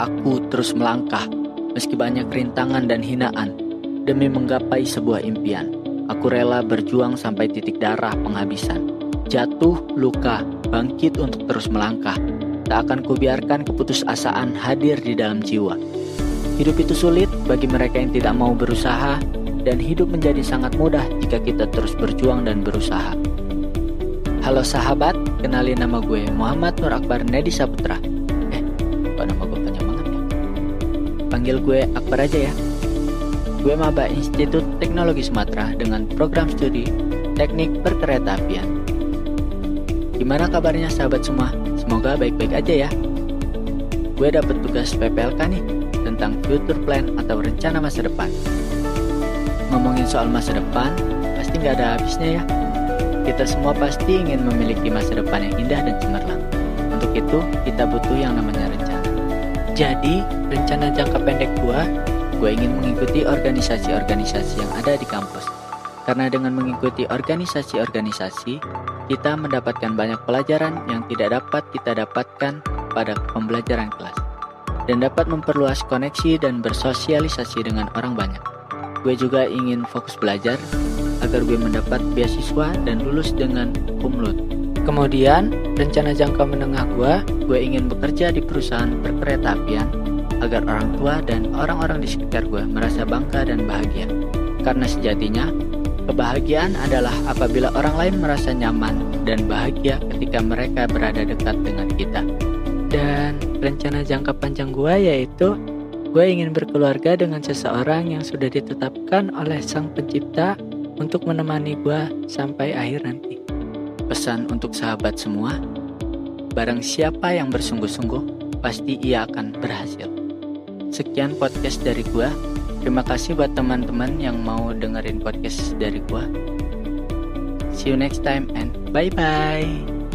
aku terus melangkah, meski banyak rintangan dan hinaan, demi menggapai sebuah impian. Aku rela berjuang sampai titik darah penghabisan. Jatuh, luka, bangkit untuk terus melangkah. Tak akan kubiarkan keputusasaan hadir di dalam jiwa. Hidup itu sulit bagi mereka yang tidak mau berusaha, dan hidup menjadi sangat mudah jika kita terus berjuang dan berusaha. Halo sahabat, kenalin nama gue Muhammad Nur Akbar Nedi Saputra. Panggil gue Akbar aja ya. Gue maba Institut Teknologi Sumatera dengan program studi Teknik Perkeretaapian. Gimana kabarnya sahabat semua? Semoga baik-baik aja ya. Gue dapat tugas PPLK nih tentang future plan atau rencana masa depan. Ngomongin soal masa depan, pasti nggak ada habisnya ya kita semua pasti ingin memiliki masa depan yang indah dan cemerlang. Untuk itu, kita butuh yang namanya rencana. Jadi, rencana jangka pendek gua, gue ingin mengikuti organisasi-organisasi yang ada di kampus. Karena dengan mengikuti organisasi-organisasi, kita mendapatkan banyak pelajaran yang tidak dapat kita dapatkan pada pembelajaran kelas. Dan dapat memperluas koneksi dan bersosialisasi dengan orang banyak. Gue juga ingin fokus belajar agar gue mendapat beasiswa dan lulus dengan kumlut. Kemudian, rencana jangka menengah gue, gue ingin bekerja di perusahaan perkeretaapian agar orang tua dan orang-orang di sekitar gue merasa bangga dan bahagia. Karena sejatinya, kebahagiaan adalah apabila orang lain merasa nyaman dan bahagia ketika mereka berada dekat dengan kita. Dan rencana jangka panjang gue yaitu gue ingin berkeluarga dengan seseorang yang sudah ditetapkan oleh sang pencipta untuk menemani gue sampai akhir nanti. Pesan untuk sahabat semua, barang siapa yang bersungguh-sungguh, pasti ia akan berhasil. Sekian podcast dari gue. Terima kasih buat teman-teman yang mau dengerin podcast dari gue. See you next time and bye-bye.